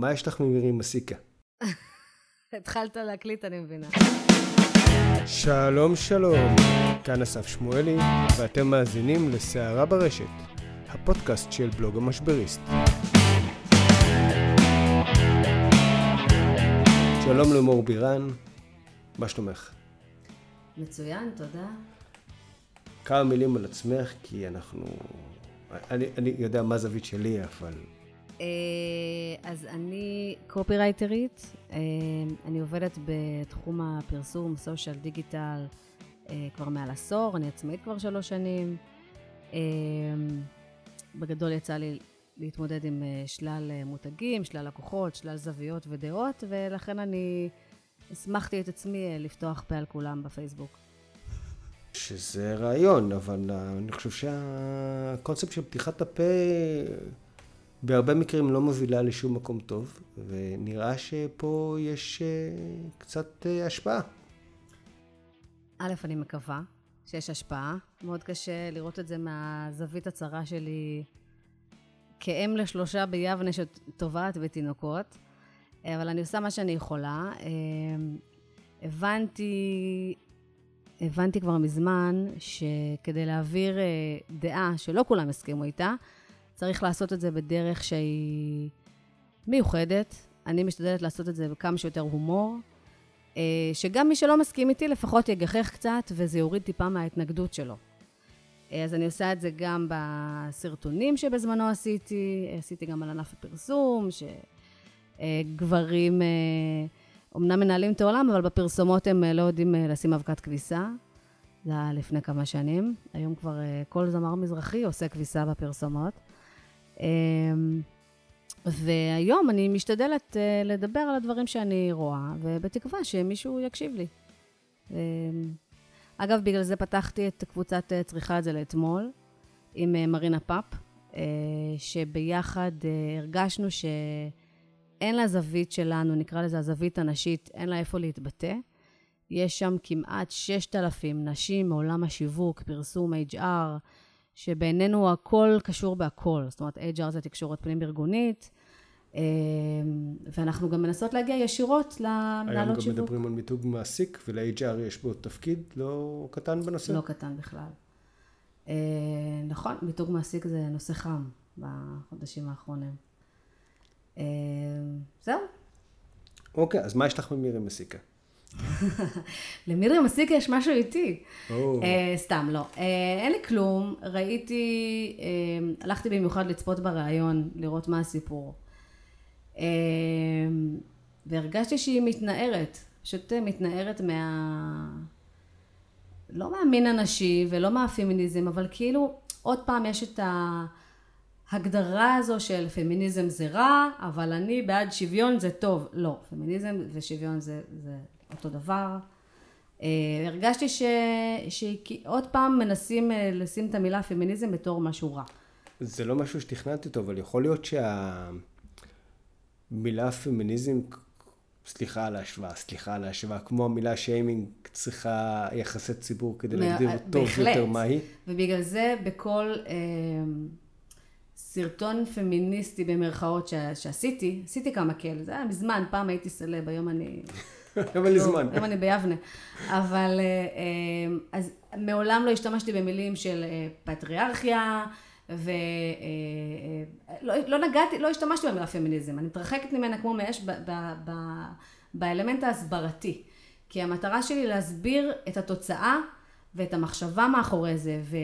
מה יש לך ממירי מסיקה? התחלת להקליט, אני מבינה. שלום שלום, כאן אסף שמואלי, ואתם מאזינים לסערה ברשת, הפודקאסט של בלוג המשבריסט. שלום למור בירן, מה שלומך? מצוין, תודה. כמה מילים על עצמך, כי אנחנו... אני, אני יודע מה זווית שלי, אבל... אה, אז אני קופירייטרית, אה, אני עובדת בתחום הפרסום, סושיאל, דיגיטל, אה, כבר מעל עשור, אני עצמאית כבר שלוש שנים. בגדול יצא לי להתמודד עם שלל מותגים, שלל לקוחות, שלל זוויות ודעות, ולכן אני הסמכתי את עצמי לפתוח פה על כולם בפייסבוק. שזה רעיון, אבל אני חושב שהקונספט של פתיחת הפה בהרבה מקרים לא מובילה לשום מקום טוב, ונראה שפה יש אה, קצת אה, השפעה. א', אני מקווה שיש השפעה. מאוד קשה לראות את זה מהזווית הצרה שלי כאם לשלושה ביבנה שטובעת בתינוקות, אבל אני עושה מה שאני יכולה. אה, הבנתי הבנתי כבר מזמן שכדי להעביר אה, דעה שלא כולם הסכימו איתה, צריך לעשות את זה בדרך שהיא מיוחדת. אני משתדלת לעשות את זה בכמה שיותר הומור, אה, שגם מי שלא מסכים איתי לפחות יגחך קצת וזה יוריד טיפה מההתנגדות שלו. אה, אז אני עושה את זה גם בסרטונים שבזמנו עשיתי, עשיתי גם על ענף הפרסום, שגברים... אמנם מנהלים את העולם, אבל בפרסומות הם אה, לא יודעים אה, לשים אבקת כביסה. זה היה לפני כמה שנים. היום כבר אה, כל זמר מזרחי עושה כביסה בפרסומות. אמ, והיום אני משתדלת לדבר על הדברים שאני רואה, ובתקווה שמישהו יקשיב לי. אמ, אגב, בגלל זה פתחתי את קבוצת צריכה את זה לאתמול, עם מרינה פאפ, שביחד הרגשנו ש... אין לה זווית שלנו, נקרא לזה הזווית הנשית, אין לה איפה להתבטא. יש שם כמעט 6,000 נשים מעולם השיווק, פרסום, HR, שבעינינו הכל קשור בהכל. זאת אומרת, HR זה תקשורת פנים ארגונית, אה, ואנחנו גם מנסות להגיע ישירות למנהלות שיווק. היום גם מדברים על מיתוג מעסיק, ול-HR יש בו תפקיד לא קטן בנושא? לא קטן בכלל. אה, נכון, מיתוג מעסיק זה נושא חם בחודשים האחרונים. אה, זהו. אוקיי, אז מה יש לך ממירי מסיקה? למירי מסיקה יש משהו איתי. Oh. Uh, סתם, לא. Uh, אין לי כלום. ראיתי, uh, הלכתי במיוחד לצפות בריאיון, לראות מה הסיפור. Uh, והרגשתי שהיא מתנערת. פשוט מתנערת מה... לא מהמין הנשי ולא מהפמיניזם, אבל כאילו, עוד פעם יש את. ההגדרה הזו של פמיניזם זה רע, אבל אני בעד שוויון זה טוב. לא, פמיניזם ושוויון זה, זה אותו דבר. Uh, הרגשתי ש... שעוד פעם מנסים uh, לשים את המילה פמיניזם בתור משהו רע. זה לא משהו שתכננתי אותו, אבל יכול להיות שהמילה פמיניזם, סליחה על ההשוואה, סליחה על ההשוואה, כמו המילה שיימינג צריכה יחסי ציבור כדי להגדיר טוב יותר מהי. ובגלל זה בכל... Uh, סרטון פמיניסטי במרכאות ש... שעשיתי, עשיתי כמה כאלה, זה היה מזמן, פעם הייתי סלב, היום אני... היום אין לי זמן. היום אני ביבנה. אבל אה, אה, אז מעולם לא השתמשתי במילים של אה, פטריארכיה, ולא לא נגעתי, לא השתמשתי במילה פמיניזם, אני מתרחקת ממנה כמו מאש ב, ב, ב, באלמנט ההסברתי. כי המטרה שלי להסביר את התוצאה ואת המחשבה מאחורי זה, ו...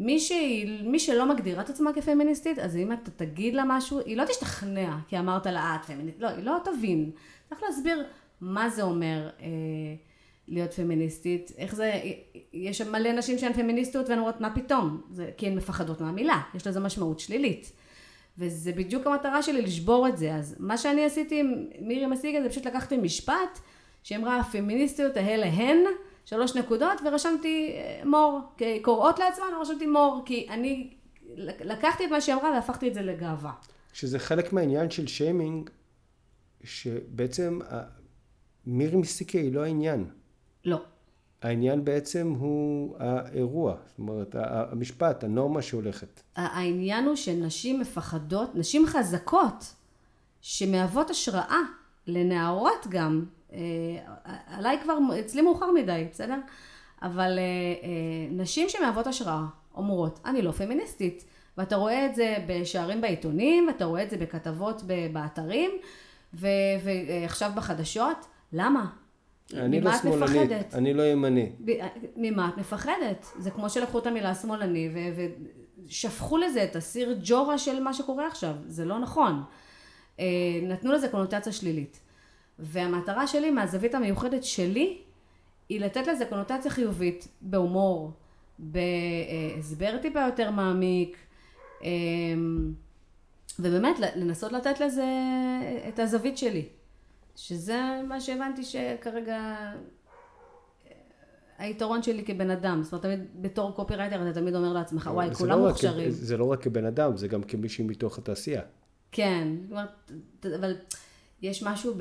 מי, שהיא, מי שלא מגדירה את עצמה כפמיניסטית, אז אם אתה תגיד לה משהו, היא לא תשתכנע, כי אמרת לה, את פמיניסטית, לא, היא לא תבין. צריך להסביר מה זה אומר אה, להיות פמיניסטית, איך זה, יש מלא נשים שהן פמיניסטיות והן אומרות, מה פתאום? זה, כי הן מפחדות מהמילה, יש לזה משמעות שלילית. וזה בדיוק המטרה שלי, לשבור את זה. אז מה שאני עשיתי עם מירי מסיגה, זה פשוט לקחתי משפט, שאמרה, הפמיניסטיות האלה הן, שלוש נקודות, ורשמתי אה, מור, קוראות לעצמן, רשמתי מור, כי אני לקחתי את מה שהיא אמרה והפכתי את זה לגאווה. שזה חלק מהעניין של שיימינג, שבעצם מירי מיסטיקה היא לא העניין. לא. העניין בעצם הוא האירוע, זאת אומרת, המשפט, הנורמה שהולכת. העניין הוא שנשים מפחדות, נשים חזקות, שמהוות השראה לנערות גם, אה, עליי כבר, אצלי מאוחר מדי, בסדר? אבל אה, נשים שמהוות השראה אומרות, אני לא פמיניסטית. ואתה רואה את זה בשערים בעיתונים, ואתה רואה את זה בכתבות באתרים, ועכשיו בחדשות. למה? אני לא שמאלנית, אני לא ימני. ממה את מפחדת? זה כמו שלקחו את המילה שמאלני ושפכו לזה את הסיר ג'ורה של מה שקורה עכשיו. זה לא נכון. אה, נתנו לזה קונוטציה שלילית. והמטרה שלי, מהזווית המיוחדת שלי, היא לתת לזה קונוטציה חיובית, בהומור, בהסבר טיפה יותר מעמיק, אמ, ובאמת לנסות לתת לזה את הזווית שלי. שזה מה שהבנתי שכרגע אה, היתרון שלי כבן אדם, זאת אומרת, תמיד בתור קופירייטר אתה תמיד אומר לעצמך, וואי, כולם לא מוכשרים. רק, זה לא רק כבן אדם, זה גם כמישהי מתוך התעשייה. כן, אבל יש משהו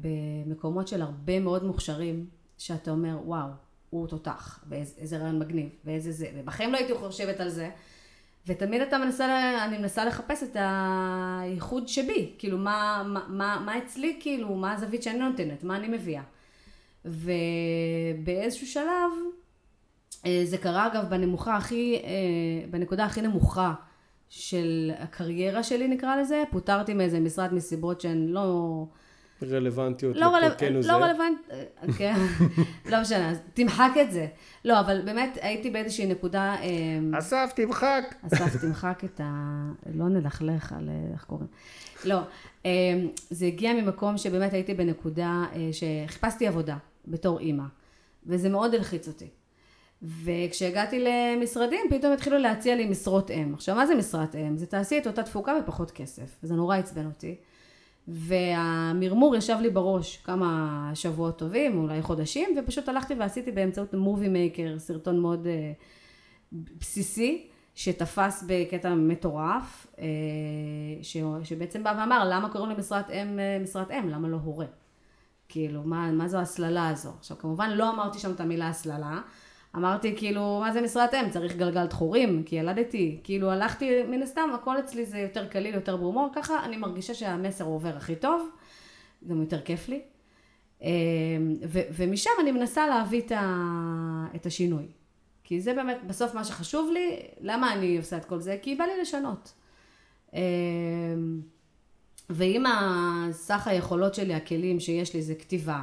במקומות של הרבה מאוד מוכשרים, שאתה אומר, וואו, הוא תותח, ואיזה רעיון מגניב, ואיזה זה, ובחיים לא הייתי חושבת על זה. ותמיד אתה מנסה, אני מנסה לחפש את הייחוד שבי, כאילו מה, מה, מה, מה אצלי, כאילו, מה הזווית שאני נותנת, מה אני מביאה. ובאיזשהו שלב, אה, זה קרה אגב בנמוכה הכי, אה, בנקודה הכי נמוכה של הקריירה שלי נקרא לזה, פוטרתי מאיזה משרד מסיבות שהן לא... רלוונטיות לא לפרקנו לא זה. לא רלוונט... כן, לא משנה, אז תמחק את זה. לא, אבל באמת הייתי באיזושהי נקודה... אמ, אסף, תמחק. אסף, תמחק את ה... לא נלכלך על איך קוראים. לא, אמ, זה הגיע ממקום שבאמת הייתי בנקודה אה, שחיפשתי עבודה בתור אימא, וזה מאוד הלחיץ אותי. וכשהגעתי למשרדים, פתאום התחילו להציע לי משרות אם. עכשיו, מה זה משרת אם? זה תעשי את אותה תפוקה בפחות כסף. וזה נורא עצבן אותי. והמרמור ישב לי בראש כמה שבועות טובים, אולי חודשים, ופשוט הלכתי ועשיתי באמצעות מובי מייקר, סרטון מאוד uh, בסיסי, שתפס בקטע מטורף, uh, ש, שבעצם בא ואמר, למה קוראים למשרת אם uh, משרת אם? למה לא הורה? כאילו, מה, מה זו הסללה הזו? עכשיו, כמובן לא אמרתי שם את המילה הסללה, אמרתי כאילו, מה זה משרת אם? צריך גלגל דחורים, כי ילדתי. כאילו הלכתי, מן הסתם, הכל אצלי זה יותר קליל, יותר בהומור, ככה אני מרגישה שהמסר עובר הכי טוב, גם יותר כיף לי. אמ, ו- ומשם אני מנסה להביא את, ה- את השינוי. כי זה באמת בסוף מה שחשוב לי, למה אני עושה את כל זה? כי בא לי לשנות. אמ, ואם הסך היכולות שלי, הכלים שיש לי זה כתיבה,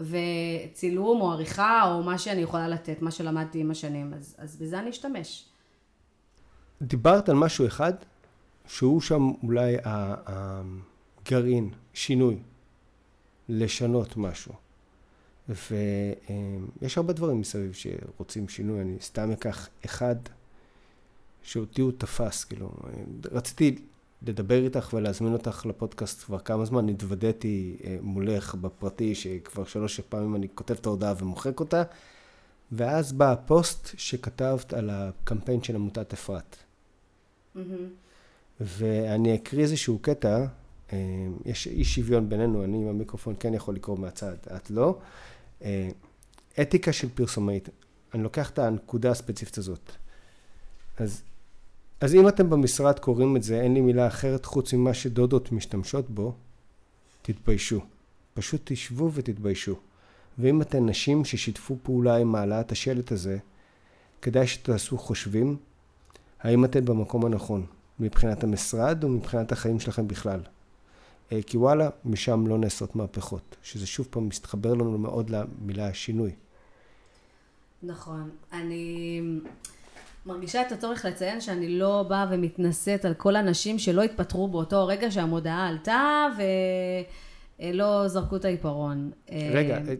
וצילום או עריכה או מה שאני יכולה לתת, מה שלמדתי עם השנים, אז, אז בזה אני אשתמש. דיברת על משהו אחד, שהוא שם אולי הגרעין, שינוי, לשנות משהו. ויש הרבה דברים מסביב שרוצים שינוי, אני סתם אקח אחד שאותי הוא תפס, כאילו, רציתי לדבר איתך ולהזמין אותך לפודקאסט כבר כמה זמן. התוודעתי אה, מולך בפרטי, שכבר שלוש פעמים אני כותב את ההודעה ומוחק אותה, ואז בא הפוסט שכתבת על הקמפיין של עמותת אפרת. Mm-hmm. ואני אקריא איזשהו קטע, אה, יש אי שוויון בינינו, אני עם המיקרופון כן יכול לקרוא מהצד, את לא. אה, אתיקה של פרסומאית, אני לוקח את הנקודה הספציפית הזאת. אז אז אם אתם במשרד קוראים את זה, אין לי מילה אחרת חוץ ממה שדודות משתמשות בו, תתביישו. פשוט תשבו ותתביישו. ואם אתן נשים ששיתפו פעולה עם העלאת השלט הזה, כדאי שתעשו חושבים, האם אתן במקום הנכון, מבחינת המשרד ומבחינת החיים שלכם בכלל. אה, כי וואלה, משם לא נעשות מהפכות, שזה שוב פעם מסתחבר לנו מאוד למילה שינוי. נכון. אני... מרגישה את הצורך לציין שאני לא באה ומתנשאת על כל הנשים שלא התפטרו באותו רגע שהמודעה עלתה ולא זרקו את העיפרון. רגע, אה,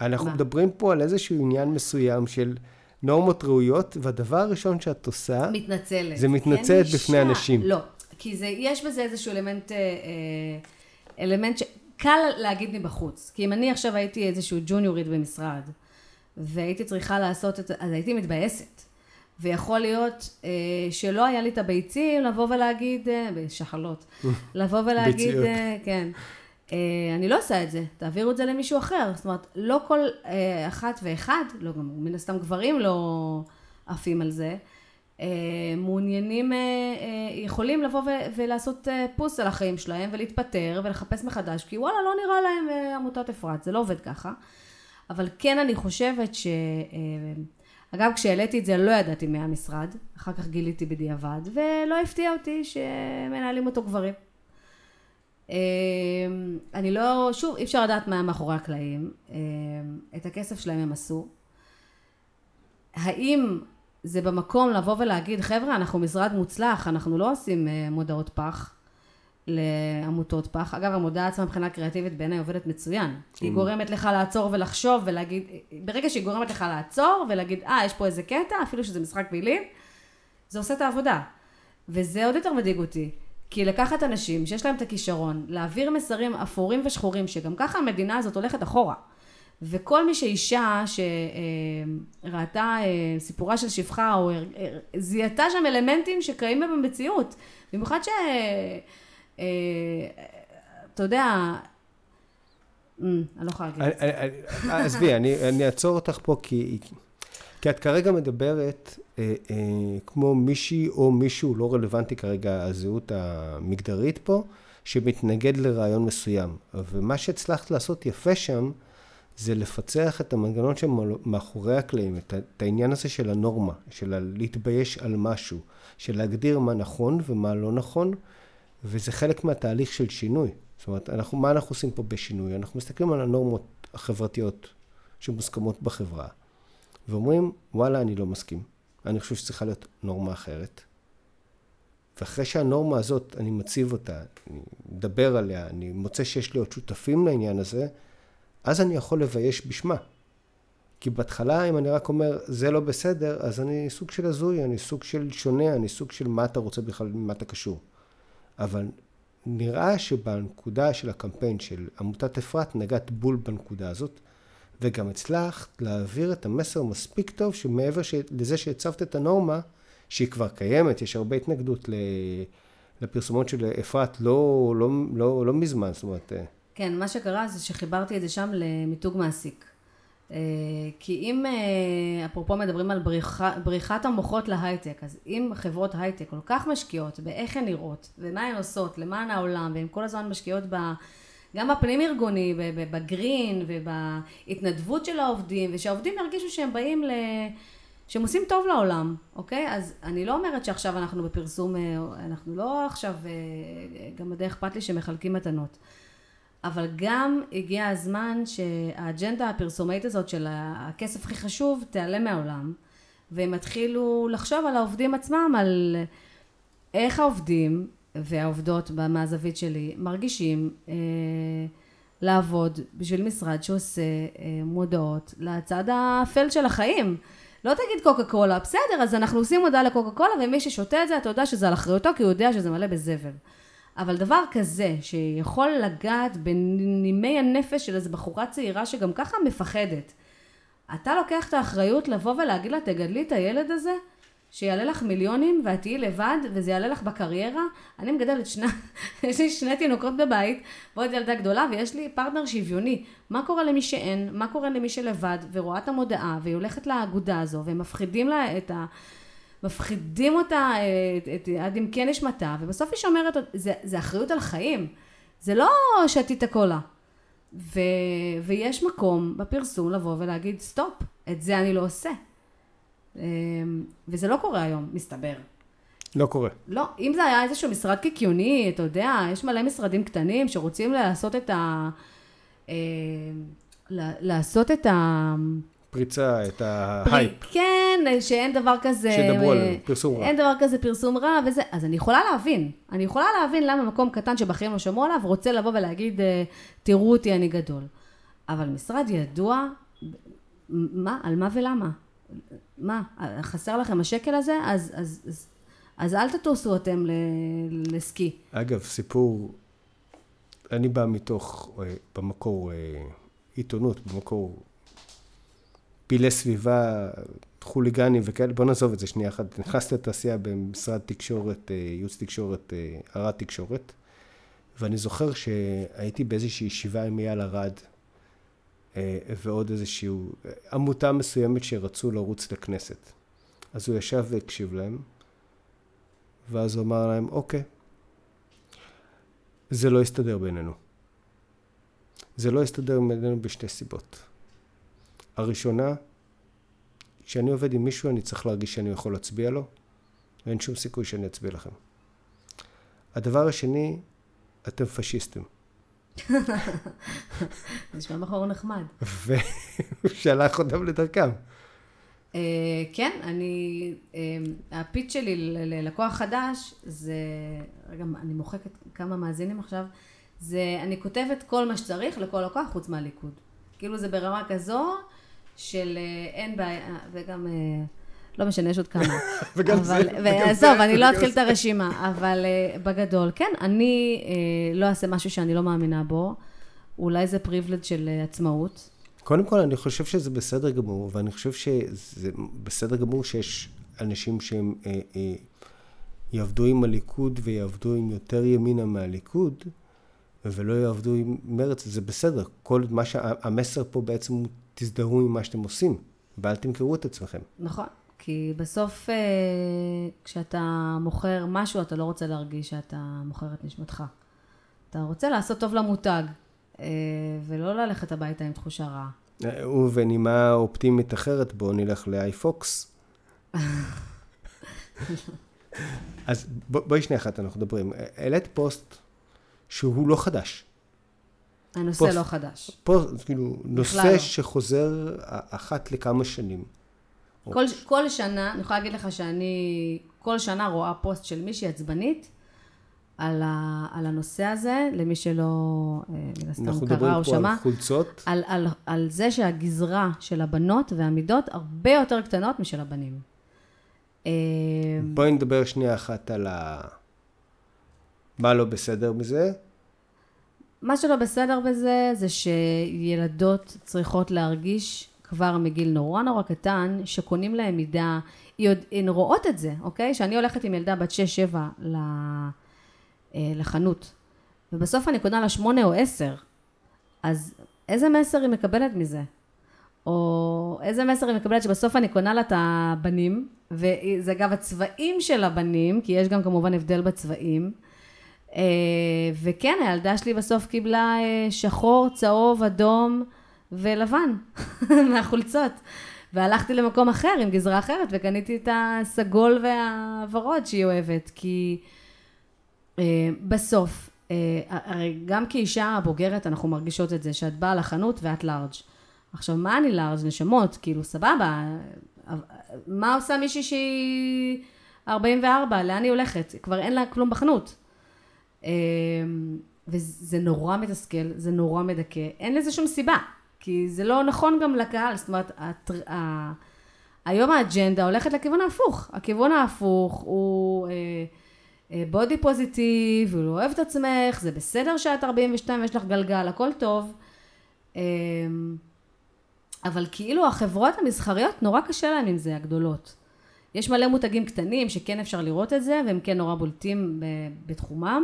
אנחנו מה? מדברים פה על איזשהו עניין מסוים של נורמות ראויות, והדבר הראשון שאת עושה... מתנצלת. זה מתנצלת בפני אנשים. לא, כי זה, יש בזה איזשהו אלמנט, אה, אה, אלמנט שקל להגיד מבחוץ. כי אם אני עכשיו הייתי איזשהו ג'וניורית במשרד, והייתי צריכה לעשות את זה, אז הייתי מתבאסת. ויכול להיות אה, שלא היה לי את הביצים לבוא ולהגיד, אה, בשחלות, לבוא ולהגיד, אה, כן, אה, אני לא עושה את זה, תעבירו את זה למישהו אחר. זאת אומרת, לא כל אה, אחת ואחד, לא גם מן הסתם גברים לא עפים על זה, אה, מעוניינים, אה, אה, יכולים לבוא ו- ולעשות אה, פוס על החיים שלהם ולהתפטר ולחפש מחדש, כי וואלה, לא נראה להם אה, עמותת אפרת, זה לא עובד ככה. אבל כן אני חושבת ש... אה, אגב, כשהעליתי את זה לא ידעתי מהמשרד, אחר כך גיליתי בדיעבד, ולא הפתיע אותי שמנהלים אותו גברים. אה, אני לא, שוב, אי אפשר לדעת מה מאחורי הקלעים. אה, את הכסף שלהם הם עשו. האם זה במקום לבוא ולהגיד, חבר'ה, אנחנו משרד מוצלח, אנחנו לא עושים אה, מודעות פח לעמותות פח. אגב, המודעה עצמה מבחינה קריאטיבית בעיניי עובדת מצוין. היא גורמת לך לעצור ולחשוב ולהגיד, ברגע שהיא גורמת לך לעצור ולהגיד, אה, יש פה איזה קטע, אפילו שזה משחק מילים, זה עושה את העבודה. וזה עוד יותר מדאיג אותי. כי לקחת אנשים שיש להם את הכישרון, להעביר מסרים אפורים ושחורים, שגם ככה המדינה הזאת הולכת אחורה. וכל מי שאישה שראתה אה, סיפורה של שפחה, או אה, זיהתה שם אלמנטים שקיימים במציאות. במיוחד ש... אה, אתה יודע, אני לא יכולה להגיד את זה. עזבי, אני אעצור אותך פה כי... כי את כרגע מדברת אה, אה, כמו מישהי או מישהו, לא רלוונטי כרגע הזהות המגדרית פה, שמתנגד לרעיון מסוים. ומה שהצלחת לעשות יפה שם, זה לפצח את המנגנון שמאחורי הקלעים, את, את העניין הזה של הנורמה, של להתבייש על משהו, של להגדיר מה נכון ומה לא נכון, וזה חלק מהתהליך של שינוי. זאת אומרת, אנחנו, מה אנחנו עושים פה בשינוי? אנחנו מסתכלים על הנורמות החברתיות שמוסכמות בחברה, ואומרים, וואלה, אני לא מסכים. אני חושב שצריכה להיות נורמה אחרת. ואחרי שהנורמה הזאת, אני מציב אותה, אני מדבר עליה, אני מוצא שיש לי עוד שותפים לעניין הזה, אז אני יכול לבייש בשמה. כי בהתחלה, אם אני רק אומר, זה לא בסדר, אז אני סוג של הזוי, אני סוג של שונה, אני סוג של מה אתה רוצה בכלל, ממה אתה קשור. אבל נראה שבנקודה של הקמפיין של עמותת אפרת, נגעת בול בנקודה הזאת, וגם הצלחת להעביר את המסר מספיק טוב, שמעבר ש... לזה שהצבת את הנורמה, שהיא כבר קיימת, יש הרבה התנגדות לפרסומות של אפרת, לא, לא, לא, לא מזמן, זאת אומרת... אה, כן, מה שקרה זה שחיברתי את זה שם למיתוג מעסיק. אה, כי אם, אה, אפרופו מדברים על בריחה, בריחת המוחות להייטק, אז אם חברות הייטק כל כך משקיעות באיך הן נראות, ומה הן עושות למען העולם, והן כל הזמן משקיעות ב... גם בפנים ארגוני, בגרין ובהתנדבות של העובדים, ושהעובדים ירגישו שהם באים ל... שהם עושים טוב לעולם, אוקיי? אז אני לא אומרת שעכשיו אנחנו בפרסום, אה, אנחנו לא עכשיו, גם די אכפת לי שמחלקים מתנות. אבל גם הגיע הזמן שהאג'נדה הפרסומאית הזאת של הכסף הכי חשוב תיעלם מהעולם והם יתחילו לחשוב על העובדים עצמם, על איך העובדים והעובדות מהזווית שלי מרגישים אה, לעבוד בשביל משרד שעושה אה, מודעות לצד האפל של החיים. לא תגיד קוקה קולה, בסדר, אז אנחנו עושים מודעה לקוקה קולה ומי ששותה את זה אתה יודע שזה על אחריותו כי הוא יודע שזה מלא בזבל. אבל דבר כזה, שיכול לגעת בנימי הנפש של איזו בחורה צעירה שגם ככה מפחדת, אתה לוקח את האחריות לבוא ולהגיד לה, תגדלי את הילד הזה, שיעלה לך מיליונים ואת תהיי לבד וזה יעלה לך בקריירה. אני מגדלת שני, יש לי שני תינוקות בבית ועוד ילדה גדולה ויש לי פרטנר שוויוני. מה קורה למי שאין? מה קורה למי שלבד ורואה את המודעה והיא הולכת לאגודה הזו והם מפחידים לה את ה... מפחידים אותה את, את, עד עמקי נשמתה, ובסוף היא שומרת, זה, זה אחריות על חיים, זה לא שתיית קולה. ו, ויש מקום בפרסום לבוא ולהגיד, stop, את זה אני לא עושה. אמ, וזה לא קורה היום, מסתבר. לא קורה. לא, אם זה היה איזשהו משרד קיקיוני, אתה יודע, יש מלא משרדים קטנים שרוצים לעשות את ה... אה, לעשות את ה... פריצה, את ההייפ. כן, שאין דבר כזה... שידברו על פרסום רע. אין דבר כזה פרסום רע וזה, אז אני יכולה להבין. אני יכולה להבין למה מקום קטן שבכירים לא שמעו עליו רוצה לבוא ולהגיד, אה, תראו אותי, אני גדול. אבל משרד ידוע, מה, על מה ולמה? מה, חסר לכם השקל הזה? אז, אז, אז, אז אל תטוסו אתם לסקי. אגב, סיפור, אני בא מתוך, אה, במקור, אה, עיתונות, במקור פעילי סביבה, חוליגנים וכאלה, בוא נעזוב את זה שנייה אחת. נכנסתי לתעשייה במשרד תקשורת, אה, ייעוץ תקשורת, ערד אה, תקשורת, ואני זוכר שהייתי באיזושהי ישיבה עם אייל ארד, אה, ועוד איזושהי עמותה מסוימת שרצו לרוץ לכנסת. אז הוא ישב והקשיב להם, ואז הוא אמר להם, אוקיי, זה לא יסתדר בינינו. זה לא יסתדר בינינו בשתי סיבות. הראשונה, כשאני עובד עם מישהו אני צריך להרגיש שאני יכול להצביע לו, ואין שום סיכוי שאני אצביע לכם. הדבר השני, אתם פשיסטים. נשמע בחור נחמד. והוא שלח אותם לדרכם. Uh, כן, אני, uh, הפיץ שלי ללקוח חדש, זה, רגע, אני מוחקת כמה מאזינים עכשיו, זה, אני כותבת כל מה שצריך לכל לקוח חוץ מהליכוד. כאילו זה ברמה כזו של uh, אין בעיה, וגם, uh, לא משנה, יש עוד כמה. וגם אבל, זה, וגם ועזוב, אני לא אתחיל את. הרשימה, אבל uh, בגדול, כן, אני uh, לא אעשה משהו שאני לא מאמינה בו. אולי זה פריבילד של uh, עצמאות. קודם כל, אני חושב שזה בסדר גמור, ואני חושב שזה בסדר גמור שיש אנשים שהם אה, אה, יעבדו עם הליכוד ויעבדו עם יותר ימינה מהליכוד, ולא יעבדו עם מרץ, זה בסדר. כל מה שהמסר פה בעצם הוא תזדהו עם מה שאתם עושים, ואל תמכרו את עצמכם. נכון, כי בסוף אה, כשאתה מוכר משהו, אתה לא רוצה להרגיש שאתה מוכר את נשמתך. אתה רוצה לעשות טוב למותג, אה, ולא ללכת הביתה עם תחושה רעה. אה, ובנימה אופטימית אחרת, בואו נלך לאייפוקס. אז בוא- בואי שנייה אחת, אנחנו מדברים. העלית פוסט שהוא לא חדש. הנושא פוסט. לא חדש. פוסט, כאילו, נושא לא. שחוזר אחת לכמה שנים. כל, כל שנה, אני יכולה להגיד לך שאני כל שנה רואה פוסט של מישהי עצבנית על, ה, על הנושא הזה, למי שלא אה, מן הסתם אנחנו קרא מדברים או פה שמע. על חולצות. על, על, על זה שהגזרה של הבנות והמידות הרבה יותר קטנות משל הבנים. אה, בואי נדבר שנייה אחת על ה... מה לא בסדר בזה. מה שלא בסדר בזה, זה שילדות צריכות להרגיש כבר מגיל נורא נורא קטן, שקונים להם מידה, הן רואות את זה, אוקיי? שאני הולכת עם ילדה בת 6-7 ל- אה, לחנות, ובסוף אני קונה לה 8 או 10, אז איזה מסר היא מקבלת מזה? או איזה מסר היא מקבלת שבסוף אני קונה לה את הבנים, וזה אגב הצבעים של הבנים, כי יש גם כמובן הבדל בצבעים. אה, וכן, הילדה שלי בסוף קיבלה אה, שחור, צהוב, אדום ולבן מהחולצות. והלכתי למקום אחר עם גזרה אחרת וקניתי את הסגול והוורוד שהיא אוהבת, כי אה, בסוף, אה, הרי גם כאישה בוגרת אנחנו מרגישות את זה, שאת באה לחנות ואת לארג'. עכשיו, מה אני לארג'? נשמות, כאילו, סבבה, אה, מה עושה מישהי שהיא 44? לאן היא הולכת? כבר אין לה כלום בחנות. אמ, וזה נורא מתסכל, זה נורא מדכא, אין לזה שום סיבה, כי זה לא נכון גם לקהל, זאת אומרת, הטר- ה- היום האג'נדה הולכת לכיוון ההפוך, הכיוון ההפוך הוא בודי פוזיטיב, הוא לא אוהב את עצמך, זה בסדר שאת 42 ויש לך גלגל, הכל טוב, אמ, אבל כאילו החברות המסחריות נורא קשה להן עם זה, הגדולות. יש מלא מותגים קטנים שכן אפשר לראות את זה, והם כן נורא בולטים בתחומם,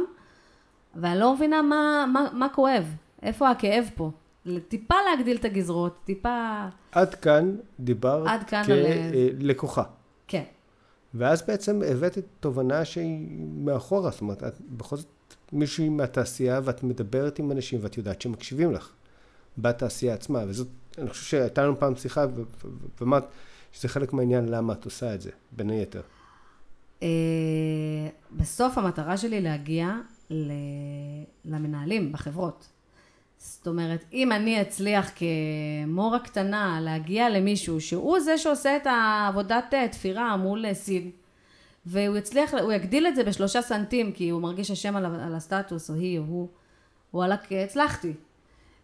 ואני לא מבינה מה, מה, מה כואב, איפה הכאב פה. טיפה להגדיל את הגזרות, טיפה... עד כאן דיברת עד כאן על- כלקוחה. כן. ואז בעצם הבאת את תובנה שהיא מאחורה, זאת אומרת, את בכל זאת מישהי מהתעשייה ואת מדברת עם אנשים ואת יודעת שמקשיבים לך בתעשייה עצמה, וזאת, אני חושב שהייתה לנו פעם שיחה ואמרת שזה חלק מהעניין למה את עושה את זה, בין היתר. אה, בסוף המטרה שלי להגיע למנהלים בחברות. זאת אומרת, אם אני אצליח כמורה קטנה להגיע למישהו שהוא זה שעושה את העבודת אה, תפירה מול אה, סין, והוא יצליח, הוא יגדיל את זה בשלושה סנטים כי הוא מרגיש אשם על, על הסטטוס, או היא או הוא, וואלכ, הצלחתי.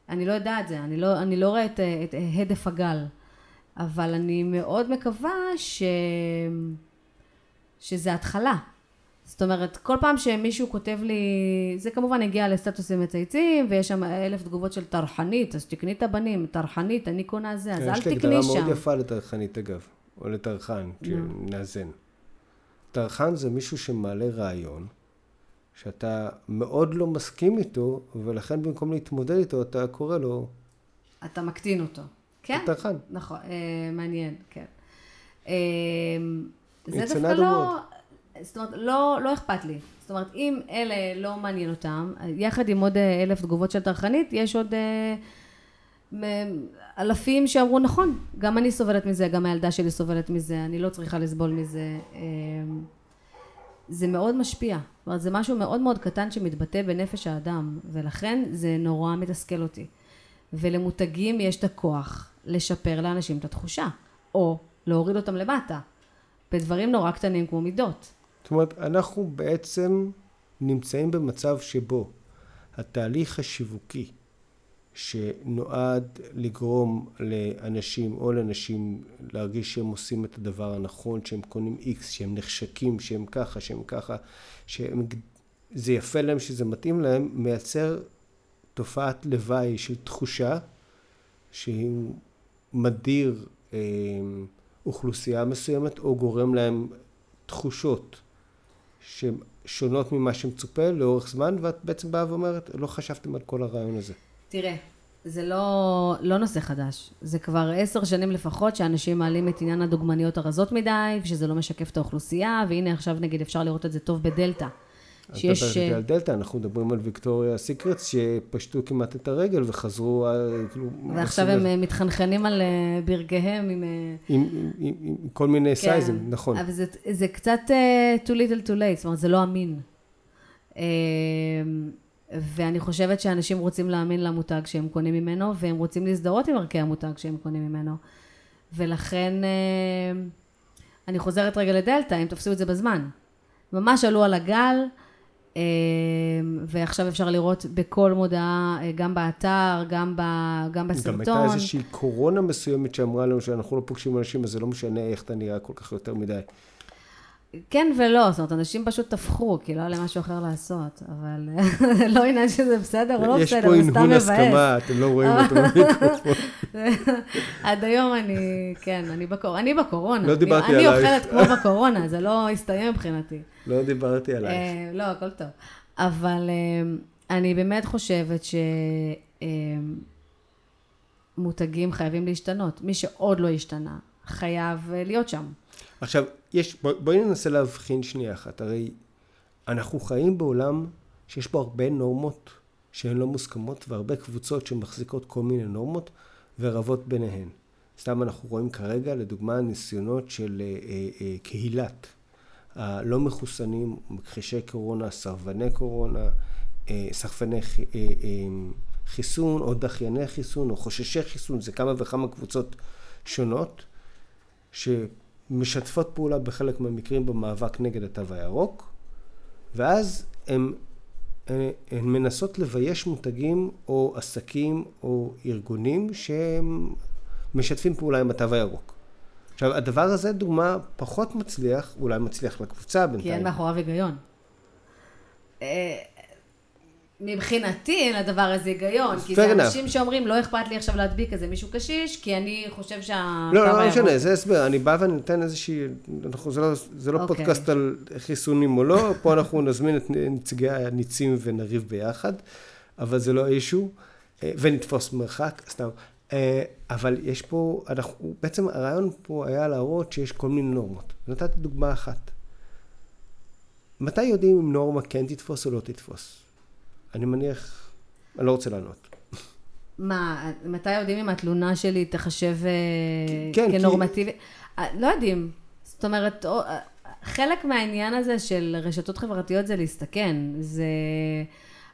אני לא יודעת את זה, אני לא, אני לא רואה את, אה, את אה, הדף הגל, אבל אני מאוד מקווה ש... שזה התחלה. זאת אומרת, כל פעם שמישהו כותב לי, זה כמובן הגיע לסטטוסים מצייצים, ויש שם אלף תגובות של טרחנית, אז תקני את הבנים, טרחנית, אני קונה זה, אז כן, אל יש לי תקני הגדרה שם. מאוד יפה לטרחנית אגב, או לטרחן, שנאזן. טרחן זה מישהו שמעלה רעיון, שאתה מאוד לא מסכים איתו, ולכן במקום להתמודד איתו, אתה קורא לו אתה מקטין אותו. כן? טרחן. נכון, אה, מעניין, כן. זה דווקא לא, זאת אומרת, לא, לא אכפת לי. זאת אומרת, אם אלה לא מעניין אותם, יחד עם עוד אה, אלף תגובות של טרחנית, יש עוד אה, אלפים שאמרו, נכון, גם אני סובלת מזה, גם הילדה שלי סובלת מזה, אני לא צריכה לסבול מזה. אה, זה מאוד משפיע. זאת אומרת, זה משהו מאוד מאוד קטן שמתבטא בנפש האדם, ולכן זה נורא מתסכל אותי. ולמותגים יש את הכוח לשפר לאנשים את התחושה, או להוריד אותם למטה, בדברים נורא קטנים כמו מידות. זאת אומרת, אנחנו בעצם נמצאים במצב שבו התהליך השיווקי שנועד לגרום לאנשים או לנשים להרגיש שהם עושים את הדבר הנכון, שהם קונים איקס, שהם נחשקים, שהם ככה, שהם ככה, שזה יפה להם, שזה מתאים להם, מייצר תופעת לוואי של תחושה שהיא מדיר אה, אוכלוסייה מסוימת או גורם להם תחושות שונות ממה שמצופה לאורך זמן, ואת בעצם באה ואומרת, לא חשבתם על כל הרעיון הזה. תראה, זה לא, לא נושא חדש. זה כבר עשר שנים לפחות שאנשים מעלים את עניין הדוגמניות הרזות מדי, ושזה לא משקף את האוכלוסייה, והנה עכשיו נגיד אפשר לראות את זה טוב בדלתא. שיש... את מדברת על דלתא, אנחנו מדברים על ויקטוריה סיקרטס שפשטו כמעט את הרגל וחזרו, כאילו... ועכשיו הם אה, מתחנחנים על אה, ברגיהם עם... אה, עם, עם, עם, עם כל מיני כן, סייזים, נכון. אבל זה, זה קצת too little too late, זאת אומרת, זה לא אמין. ואני חושבת שאנשים רוצים להאמין למותג שהם קונים ממנו, והם רוצים להזדהות עם ערכי המותג שהם קונים ממנו. ולכן, אני חוזרת רגע לדלתא, הם תפסו את זה בזמן. ממש עלו על הגל, ועכשיו אפשר לראות בכל מודעה, אה, גם באתר, גם, ב, גם בסרטון. גם הייתה איזושהי קורונה מסוימת שאמרה לנו שאנחנו לא פוגשים אנשים, אז זה לא משנה איך אתה נראה כל כך יותר מדי. כן ולא, זאת אומרת, אנשים פשוט טפחו, כי לא היה להם משהו אחר לעשות, אבל לא עניין שזה בסדר או לא בסדר, זה סתם מבאס. יש פה הנהון הסכמה, אתם לא רואים אותו במיקרופון. עד היום אני, כן, אני, בקור... אני בקורונה. לא דיברתי עלייך. אני אוכלת כמו בקורונה, זה לא הסתיים מבחינתי. לא דיברתי עלייך. אה, לא, הכל טוב. אבל אה, אני באמת חושבת שמותגים אה, חייבים להשתנות. מי שעוד לא השתנה, חייב להיות שם. עכשיו, יש, בוא, בואי ננסה להבחין שנייה אחת. הרי אנחנו חיים בעולם שיש בו הרבה נורמות שהן לא מוסכמות, והרבה קבוצות שמחזיקות כל מיני נורמות ורבות ביניהן. סתם אנחנו רואים כרגע, לדוגמה, ניסיונות של אה, אה, אה, קהילת הלא מחוסנים, מכחישי קורונה, סרבני קורונה, אה, סרבני אה, אה, חיסון, או דחייני חיסון, או חוששי חיסון, זה כמה וכמה קבוצות שונות, שמשתפות פעולה בחלק מהמקרים במאבק נגד התו הירוק, ואז הן הן מנסות לבייש מותגים או עסקים או ארגונים שהם משתפים פעולה עם התו הירוק. עכשיו, הדבר הזה, דוגמה, פחות מצליח, אולי מצליח לקבוצה בינתיים. כי אין מאחוריו היגיון. מבחינתי אין לדבר הזה היגיון, כי זה אנשים שאומרים, לא אכפת לי עכשיו להדביק איזה מישהו קשיש, כי אני חושב שה... לא, לא, לא משנה, זה הסבר, אני בא ואני נותן איזושהי, אנחנו, זה לא, זה לא okay. אוקיי. פודקאסט על חיסונים או לא, פה אנחנו נזמין את נציגי הניצים ונריב ביחד, אבל זה לא אישו, אה, ונתפוס מרחק, סתם. אה, אבל יש פה, אנחנו, בעצם הרעיון פה היה להראות שיש כל מיני נורמות. נתתי דוגמה אחת. מתי יודעים אם נורמה כן תתפוס או לא תתפוס? אני מניח, אני לא רוצה לענות. מה, מתי יודעים אם התלונה שלי תחשב אה, כן, כנורמטיבית? כי... אה, לא יודעים. זאת אומרת, חלק מהעניין הזה של רשתות חברתיות זה להסתכן. זה...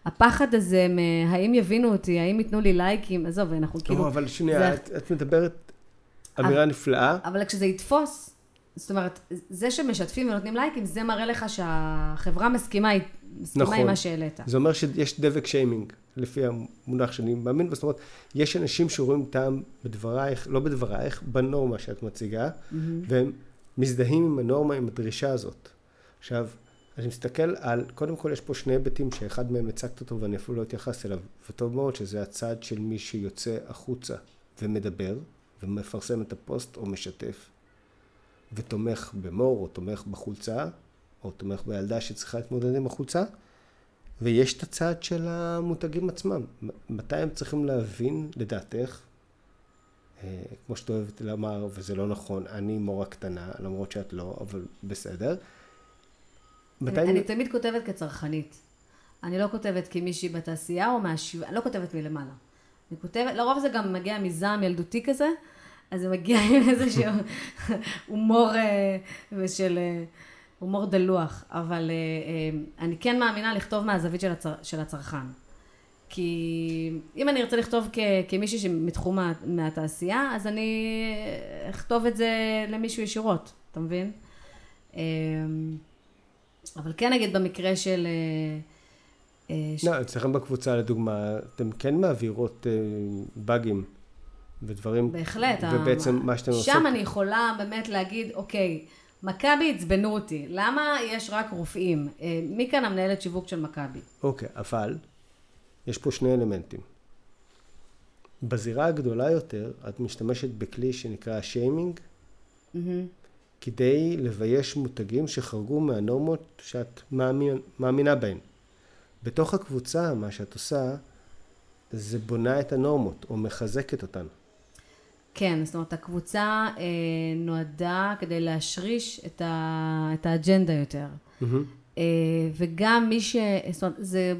הפחד הזה מהאם יבינו אותי, האם ייתנו לי לייקים, עזוב, אנחנו כאילו... לא, אבל שנייה, זה... את, את מדברת אמירה אבל, נפלאה. אבל כשזה יתפוס, זאת אומרת, זה שמשתפים ונותנים לייקים, זה מראה לך שהחברה מסכימה, מסכימה נכון. עם מה שהעלית. זה אומר שיש דבק שיימינג, לפי המונח שאני מאמין, זאת אומרת, יש אנשים שרואים טעם בדברייך, לא בדברייך, בנורמה שאת מציגה, mm-hmm. והם מזדהים עם הנורמה, עם הדרישה הזאת. עכשיו, אני מסתכל על, קודם כל יש פה שני היבטים שאחד מהם הצגת אותו ואני אפילו לא אתייחס אליו, וטוב מאוד שזה הצד של מי שיוצא החוצה ומדבר ומפרסם את הפוסט או משתף ותומך במור או תומך בחולצה או תומך בילדה שצריכה להתמודד עם החולצה ויש את הצד של המותגים עצמם. מתי הם צריכים להבין, לדעתך, כמו שאת אוהבת לומר, וזה לא נכון, אני מורה קטנה, למרות שאת לא, אבל בסדר. אני, אני תמיד כותבת כצרכנית. אני לא כותבת כמישהי בתעשייה או מהשבעה, אני לא כותבת מלמעלה. אני כותבת, לרוב זה גם מגיע מזעם ילדותי כזה, אז זה מגיע עם איזשהו הומור אה, של אה, הומור דלוח, אבל אה, אני כן מאמינה לכתוב מהזווית של, הצר, של הצרכן. כי אם אני ארצה לכתוב כ, כמישהי שמתחום מהתעשייה, אז אני אכתוב את זה למישהו ישירות, אתה מבין? אבל כן נגיד במקרה של... לא, אצלכם בקבוצה לדוגמה, אתם כן מעבירות באגים ודברים... בהחלט. ובעצם מה שאתם עושים... שם אני יכולה באמת להגיד, אוקיי, מכבי עצבנו אותי, למה יש רק רופאים? אה, מי כאן המנהלת שיווק של מכבי? אוקיי, אבל יש פה שני אלמנטים. בזירה הגדולה יותר, את משתמשת בכלי שנקרא שיימינג, mm-hmm. כדי לבייש מותגים שחרגו מהנורמות שאת מאמין, מאמינה בהן. בתוך הקבוצה, מה שאת עושה, זה בונה את הנורמות, או מחזקת אותן. כן, זאת אומרת, הקבוצה אה, נועדה כדי להשריש את, ה, את האג'נדה יותר. Mm-hmm. אה, וגם מי ש... זאת אומרת, זה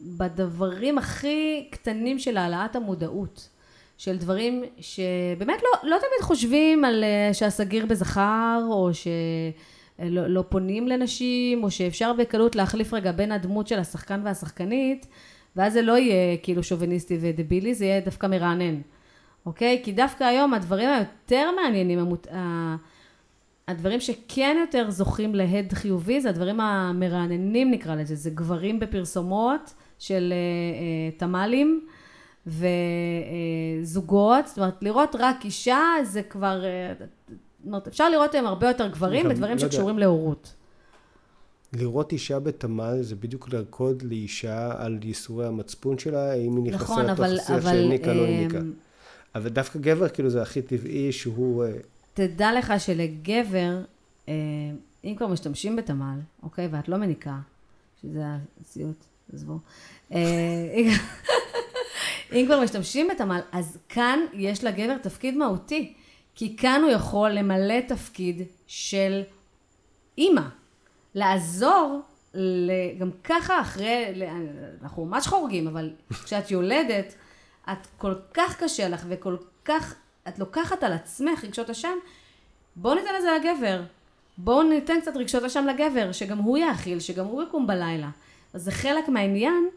בדברים הכי קטנים של העלאת המודעות. של דברים שבאמת לא, לא תמיד חושבים על אה, שהסגיר בזכר, או שלא לא פונים לנשים, או שאפשר בקלות להחליף רגע בין הדמות של השחקן והשחקנית, ואז זה לא יהיה כאילו שוביניסטי ודבילי, זה יהיה דווקא מרענן. אוקיי? כי דווקא היום הדברים היותר מעניינים, המות... הדברים שכן יותר זוכים להד חיובי, זה הדברים המרעננים נקרא לזה, זה גברים בפרסומות של uh, תמ"לים וזוגות, זאת אומרת לראות רק אישה זה כבר, uh, זאת אומרת אפשר לראות היום הרבה יותר גברים בדברים לא שקשורים יודע. להורות. לראות אישה בתמ"ל זה בדיוק לרקוד לאישה על ייסורי המצפון שלה, האם היא נכנסה נכון, לתוך שיח שהעניקה לא העניקה. אבל דווקא גבר, כאילו, זה הכי טבעי שהוא... אה, תדע לך שלגבר, אה, אם כבר משתמשים בתמ"ל, אוקיי, ואת לא מניקה, שזה הסיוט, עזבו. אה, אם כבר משתמשים בתמ"ל, אז כאן יש לגבר תפקיד מהותי, כי כאן הוא יכול למלא תפקיד של אימא, לעזור, גם ככה אחרי, אנחנו ממש חורגים, אבל כשאת יולדת, את כל כך קשה לך וכל כך, את לוקחת על עצמך רגשות אשם, בואו ניתן לזה לגבר. בואו ניתן קצת רגשות אשם לגבר, שגם הוא יאכיל, שגם הוא יקום בלילה. אז זה חלק מהעניין,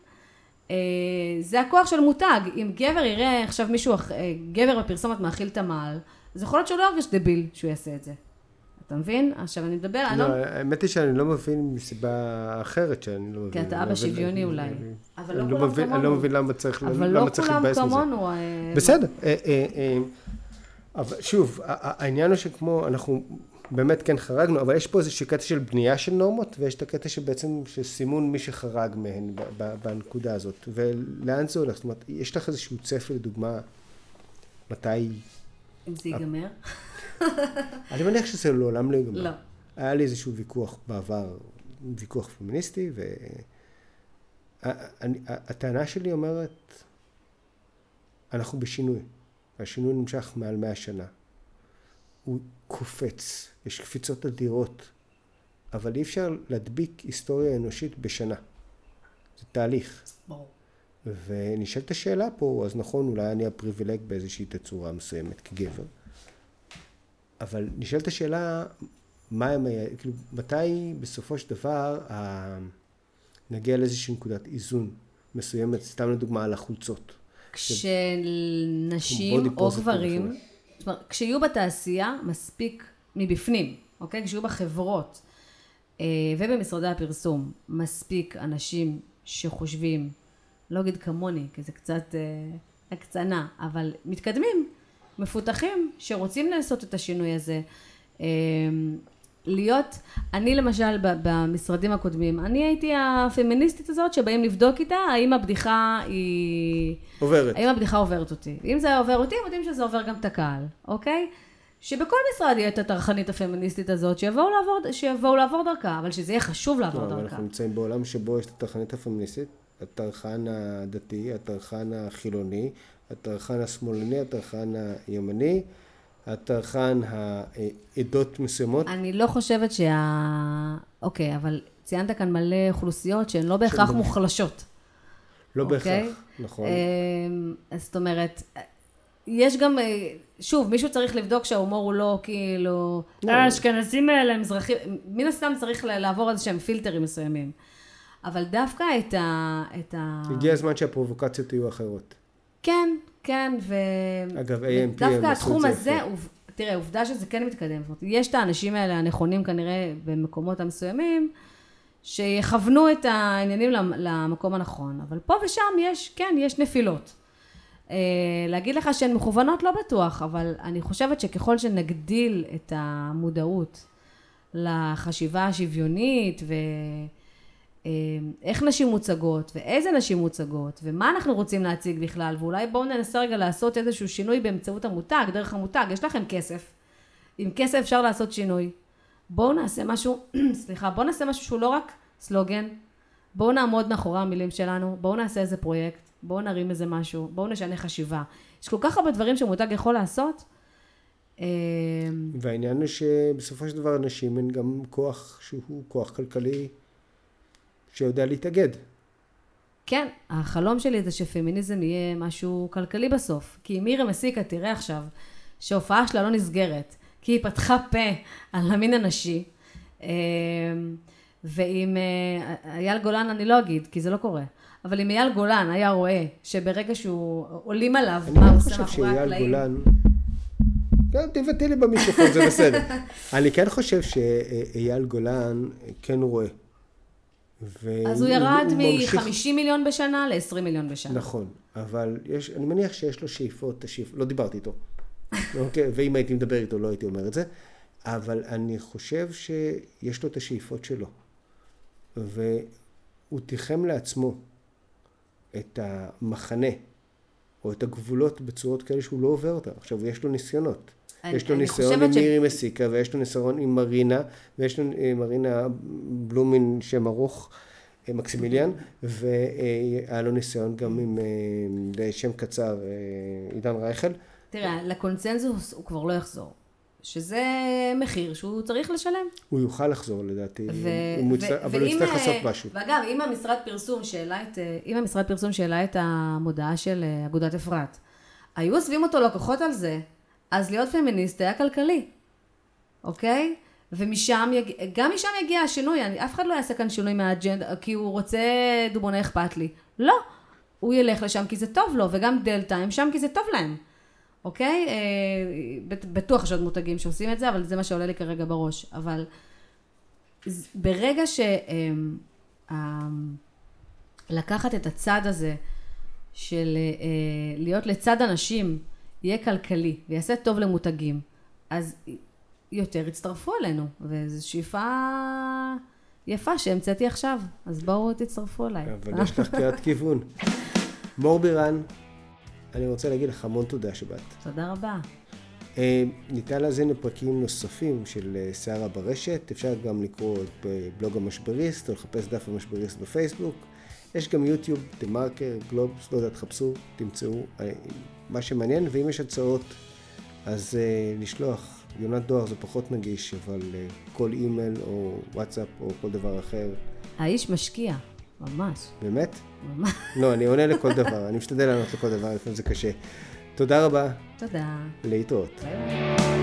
אה, זה הכוח של מותג. אם גבר יראה עכשיו מישהו, אה, גבר בפרסומת מאכיל את המעל, אז יכול להיות שהוא לא ירגיש דביל שהוא יעשה את זה. אתה מבין? עכשיו אני מדבר, אני לא... האמת היא שאני לא מבין מסיבה אחרת שאני לא מבין. כי אתה אבא שוויוני אולי. אבל לא, לא כולם כמונו. אני לא מבין למה צריך להתבאס מזה. אבל לא כולם כמונו. אה, בסדר. אה, אה, אבל שוב, העניין הוא שכמו, אנחנו באמת כן חרגנו, אבל יש פה איזשהו קטע של בנייה של נורמות, ויש את הקטע שבעצם, של סימון מי שחרג מהן בנקודה הזאת. ולאן זה הולך? זאת אומרת, יש לך איזשהו צפי, לדוגמה, מתי... אם זה ייגמר? אני מניח שזה לעולם לא ייגמר. לא. היה לי איזשהו ויכוח בעבר, ויכוח פמיניסטי, והטענה שלי אומרת, אנחנו בשינוי, והשינוי נמשך מעל מאה שנה. הוא קופץ, יש קפיצות אדירות, אבל אי אפשר להדביק היסטוריה אנושית בשנה. זה תהליך. ברור. ונשאלת השאלה פה, אז נכון, אולי אני הפריבילג באיזושהי תצורה מסוימת כגבר. אבל נשאלת השאלה, מה הם, כאילו, מתי בסופו של דבר ה... נגיע לאיזושהי נקודת איזון מסוימת, סתם לדוגמה על החולצות. כשנשים או גברים, זאת אומרת, כשיהיו בתעשייה מספיק מבפנים, אוקיי? כשיהיו בחברות אה, ובמשרדי הפרסום מספיק אנשים שחושבים, לא אגיד כמוני, כי זה קצת אה, הקצנה, אבל מתקדמים, מפותחים שרוצים לעשות את השינוי הזה. אמ, להיות, אני למשל במשרדים הקודמים, אני הייתי הפמיניסטית הזאת שבאים לבדוק איתה האם הבדיחה היא... עוברת. האם הבדיחה עוברת אותי. אם זה עובר אותי, הם יודעים שזה עובר גם את הקהל, אוקיי? שבכל משרד יהיה את הטרחנית הפמיניסטית הזאת, שיבואו לעבור, שיבואו לעבור דרכה, אבל שזה יהיה חשוב לעבור לא, דרכה. אנחנו נמצאים בעולם שבו יש את הטרחנית הפמיניסטית, הטרחן הדתי, הטרחן החילוני, הטרחן השמאלני, הטרחן הימני, הטרחן העדות מסוימות. אני לא חושבת שה... אוקיי, אבל ציינת כאן מלא אוכלוסיות שהן לא בהכרח שלא- מוחלשות. לא אוקיי? בהכרח, נכון. אמ, אז זאת אומרת, יש גם, אה, שוב, מישהו צריך לבדוק שההומור הוא לא כאילו, לא. האשכנזים האלה מזרחים, מן הסתם צריך לעבור איזה שהם פילטרים מסוימים. אבל דווקא את ה... את ה... הגיע הזמן שהפרובוקציות יהיו אחרות. כן, כן, ו... אגב, AMP הם דווקא התחום הזה. הוא- תראה, עובדה שזה כן מתקדם. זאת אומרת, יש את האנשים האלה הנכונים כנראה במקומות המסוימים, שיכוונו את העניינים למ- למקום הנכון. אבל פה ושם יש, כן, יש נפילות. אה, להגיד לך שהן מכוונות לא בטוח, אבל אני חושבת שככל שנגדיל את המודעות לחשיבה השוויונית ואיך נשים מוצגות ואיזה נשים מוצגות ומה אנחנו רוצים להציג בכלל ואולי בואו ננסה רגע לעשות איזשהו שינוי באמצעות המותג, דרך המותג, יש לכם כסף, עם כסף אפשר לעשות שינוי. בואו נעשה משהו, סליחה, בואו נעשה משהו שהוא לא רק סלוגן, בואו נעמוד מאחורי המילים שלנו, בואו נעשה איזה פרויקט, בואו נרים איזה משהו, בואו נשנה חשיבה. יש כל כך הרבה דברים שמותג יכול לעשות. אה, והעניין הוא שבסופו של דבר נשים הן גם כוח שהוא כוח כלכלי שיודע להתאגד. כן, החלום שלי זה שפמיניזם יהיה משהו כלכלי בסוף. כי מירי מסיקה תראה עכשיו שההופעה שלה לא נסגרת, כי היא פתחה פה על המין הנשי, אה, ועם אה, אייל גולן אני לא אגיד, כי זה לא קורה, אבל אם אייל גולן היה רואה שברגע שהוא עולים עליו, אני מה הוא לא עושה חושב מאחורי שאייל הקלעים, גולן... גם תבטאי לי במיקרופון, זה בסדר. אני כן חושב שאייל גולן כן רואה. אז הוא ירד ממשיך- מ-50 מיליון בשנה ל-20 מיליון בשנה. נכון, אבל יש, אני מניח שיש לו שאיפות, השאיפ... לא דיברתי איתו. אוקיי, ואם הייתי מדבר איתו לא הייתי אומר את זה, אבל אני חושב שיש לו את השאיפות שלו. והוא תיחם לעצמו את המחנה, או את הגבולות בצורות כאלה שהוא לא עובר אותם. עכשיו, יש לו ניסיונות. יש לו ניסיון עם ש- מירי מסיקה, ויש לו ניסיון עם מרינה, ויש לו אה, מרינה בלומין שם ארוך, אה, מקסימיליאן, והיה לו ניסיון גם עם אה, שם קצר, עידן רייכל. תראה, לקונצנזוס הוא כבר לא יחזור. שזה מחיר שהוא צריך לשלם. הוא יוכל לחזור לדעתי, ו- הוא ו- יצטרך- אבל הוא יצטרך לעשות משהו. ואגב, אם המשרד פרסום שהעלה את, אם המשרד פרסום שהעלה את המודעה של אגודת אפרת, היו עוזבים אותו לקוחות על זה, אז להיות פמיניסט היה כלכלי, אוקיי? ומשם, יג... גם משם יגיע השינוי, אני, אף אחד לא יעשה כאן שינוי מהאג'נדה, כי הוא רוצה דובוני אכפת לי. לא, הוא ילך לשם כי זה טוב לו, וגם דלתא הם שם כי זה טוב להם, אוקיי? אה, בט- בטוח יש עוד מותגים שעושים את זה, אבל זה מה שעולה לי כרגע בראש. אבל ברגע ש... אמ, אמ, לקחת את הצד הזה של אה, להיות לצד אנשים יהיה כלכלי ויעשה טוב למותגים, אז יותר יצטרפו אלינו, וזו שאיפה יפה שהמצאתי עכשיו, אז בואו תצטרפו אליי. אבל יש לך קריאת כיוון. מור בירן, אני רוצה להגיד לך המון תודה שבאת. תודה רבה. אה, ניתן להזין לפרקים נוספים של אה, שערה ברשת, אפשר גם לקרוא את בלוג המשבריסט או לחפש דף המשבריסט בפייסבוק. יש גם יוטיוב, דה מרקר, גלובס, לא יודע, תחפשו, תמצאו אה, מה שמעניין, ואם יש הצעות אז אה, לשלוח. יונת דואר זה פחות נגיש, אבל אה, כל אימייל או וואטסאפ או כל דבר אחר, האיש משקיע, ממש, באמת? ממש. לא, אני עונה לכל דבר, אני משתדל לענות לכל דבר, לפעמים זה קשה. תודה רבה, תודה. להתראות. ביי.